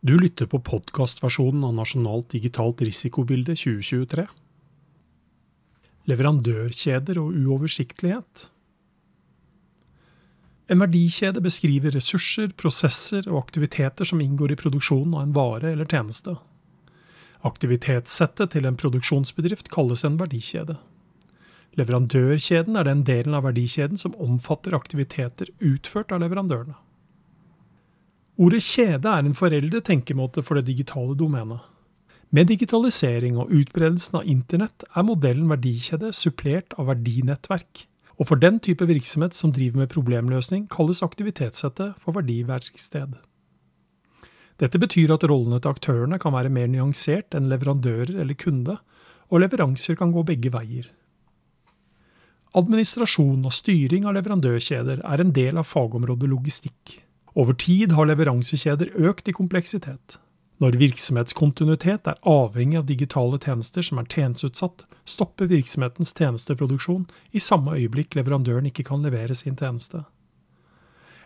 Du lytter på podkastversjonen av Nasjonalt digitalt risikobilde 2023. Leverandørkjeder og uoversiktlighet. En verdikjede beskriver ressurser, prosesser og aktiviteter som inngår i produksjonen av en vare eller tjeneste. Aktivitetssettet til en produksjonsbedrift kalles en verdikjede. Leverandørkjeden er den delen av verdikjeden som omfatter aktiviteter utført av leverandørene. Ordet kjede er en foreldet tenkemåte for det digitale domenet. Med digitalisering og utbredelsen av internett er modellen verdikjede supplert av verdinettverk. Og for den type virksomhet som driver med problemløsning, kalles aktivitetssettet for verdiverksted. Dette betyr at rollene til aktørene kan være mer nyansert enn leverandører eller kunde, og leveranser kan gå begge veier. Administrasjon og styring av leverandørkjeder er en del av fagområdet logistikk. Over tid har leveransekjeder økt i kompleksitet. Når virksomhetskontinuitet er avhengig av digitale tjenester som er tjenesteutsatt, stopper virksomhetens tjenesteproduksjon i samme øyeblikk leverandøren ikke kan levere sin tjeneste.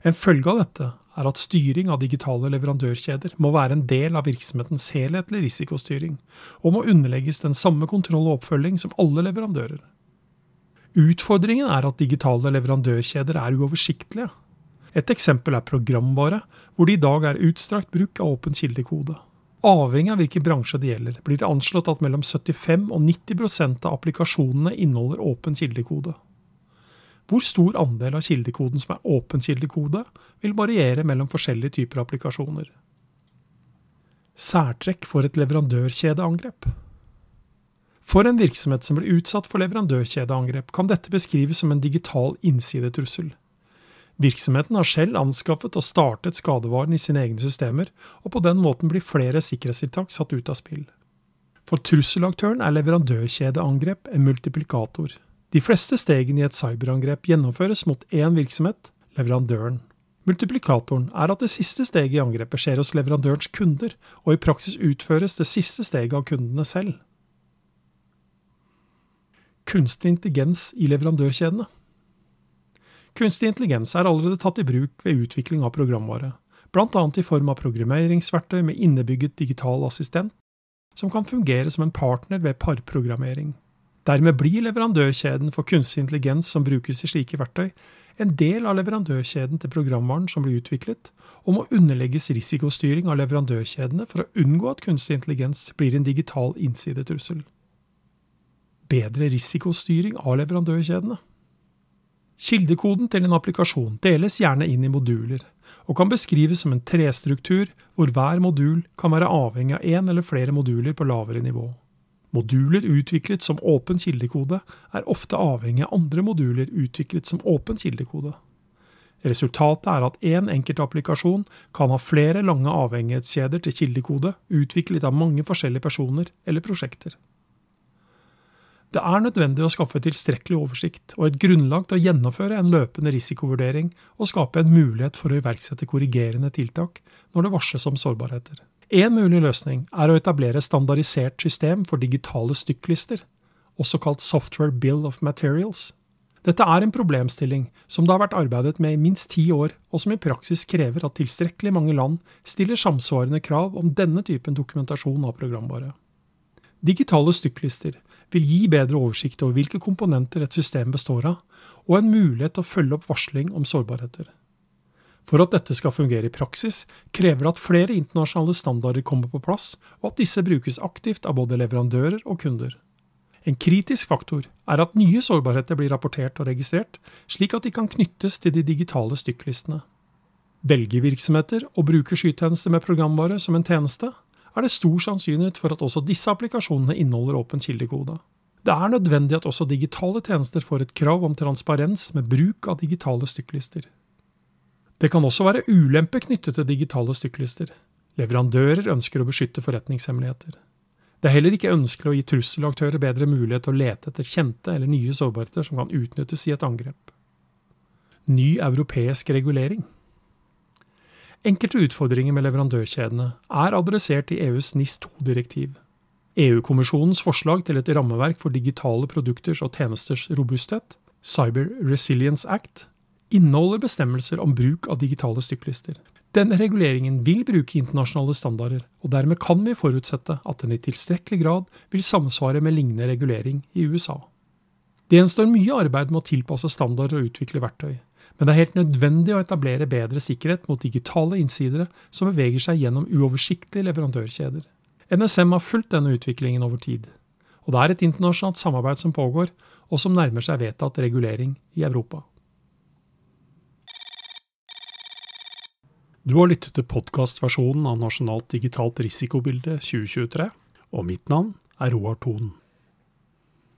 En følge av dette er at styring av digitale leverandørkjeder må være en del av virksomhetens helhetlige risikostyring, og må underlegges den samme kontroll og oppfølging som alle leverandører. Utfordringen er at digitale leverandørkjeder er uoversiktlige, et eksempel er programvare, hvor det i dag er utstrakt bruk av åpen kildekode. Avhengig av hvilken bransje det gjelder, blir det anslått at mellom 75 og 90 av applikasjonene inneholder åpen kildekode. Hvor stor andel av kildekoden som er åpen kildekode, vil variere mellom forskjellige typer applikasjoner. Særtrekk for et leverandørkjedeangrep. For en virksomhet som blir utsatt for leverandørkjedeangrep, kan dette beskrives som en digital innsidetrussel. Virksomheten har selv anskaffet og startet skadevaren i sine egne systemer, og på den måten blir flere sikkerhetstiltak satt ut av spill. For trusselaktøren er leverandørkjedeangrep en multiplikator. De fleste stegene i et cyberangrep gjennomføres mot én virksomhet, leverandøren. Multiplikatoren er at det siste steget i angrepet skjer hos leverandørens kunder, og i praksis utføres det siste steget av kundene selv. Kunstig intelligens i leverandørkjedene. Kunstig intelligens er allerede tatt i bruk ved utvikling av programvare, bl.a. i form av programmeringsverktøy med innebygget digital assistent, som kan fungere som en partner ved parprogrammering. Dermed blir leverandørkjeden for kunstig intelligens som brukes i slike verktøy, en del av leverandørkjeden til programvaren som blir utviklet, og må underlegges risikostyring av leverandørkjedene for å unngå at kunstig intelligens blir en digital innsidetrussel. Bedre risikostyring av leverandørkjedene. Kildekoden til en applikasjon deles gjerne inn i moduler, og kan beskrives som en trestruktur hvor hver modul kan være avhengig av én eller flere moduler på lavere nivå. Moduler utviklet som åpen kildekode er ofte avhengig av andre moduler utviklet som åpen kildekode. Resultatet er at én en enkelt applikasjon kan ha flere lange avhengighetskjeder til kildekode utviklet av mange forskjellige personer eller prosjekter. Det er nødvendig å skaffe tilstrekkelig oversikt og et grunnlag til å gjennomføre en løpende risikovurdering og skape en mulighet for å iverksette korrigerende tiltak når det varsles om sårbarheter. En mulig løsning er å etablere standardisert system for digitale stykklister, også kalt Software Bill of Materials. Dette er en problemstilling som det har vært arbeidet med i minst ti år, og som i praksis krever at tilstrekkelig mange land stiller samsvarende krav om denne typen dokumentasjon av programvare. Digitale stykklister vil gi bedre oversikt over hvilke komponenter et system består av, og en mulighet til å følge opp varsling om sårbarheter. For at dette skal fungere i praksis, krever det at flere internasjonale standarder kommer på plass, og at disse brukes aktivt av både leverandører og kunder. En kritisk faktor er at nye sårbarheter blir rapportert og registrert, slik at de kan knyttes til de digitale stykklistene. Velger virksomheter å bruke skytjenester med programvare som en tjeneste, er det stor sannsynlighet for at også disse applikasjonene inneholder åpen kildekode. Det er nødvendig at også digitale tjenester får et krav om transparens med bruk av digitale stykklister. Det kan også være ulemper knyttet til digitale stykklister. Leverandører ønsker å beskytte forretningshemmeligheter. Det er heller ikke ønskelig å gi trusselaktører bedre mulighet til å lete etter kjente eller nye sårbarheter som kan utnyttes i et angrep. Ny europeisk regulering. Enkelte utfordringer med leverandørkjedene er adressert i EUs NIS2-direktiv. EU-kommisjonens forslag til et rammeverk for digitale produkters og tjenesters robusthet, Cyber Resilience Act, inneholder bestemmelser om bruk av digitale stykklister. Denne reguleringen vil bruke internasjonale standarder, og dermed kan vi forutsette at den i tilstrekkelig grad vil samsvare med lignende regulering i USA. Det gjenstår mye arbeid med å tilpasse standarder og utvikle verktøy, men det er helt nødvendig å etablere bedre sikkerhet mot digitale innsidere som beveger seg gjennom uoversiktlige leverandørkjeder. NSM har fulgt denne utviklingen over tid, og det er et internasjonalt samarbeid som pågår, og som nærmer seg vedtatt regulering i Europa. Du har lyttet til podkastversjonen av Nasjonalt digitalt risikobilde 2023, og mitt navn er Roar Thon.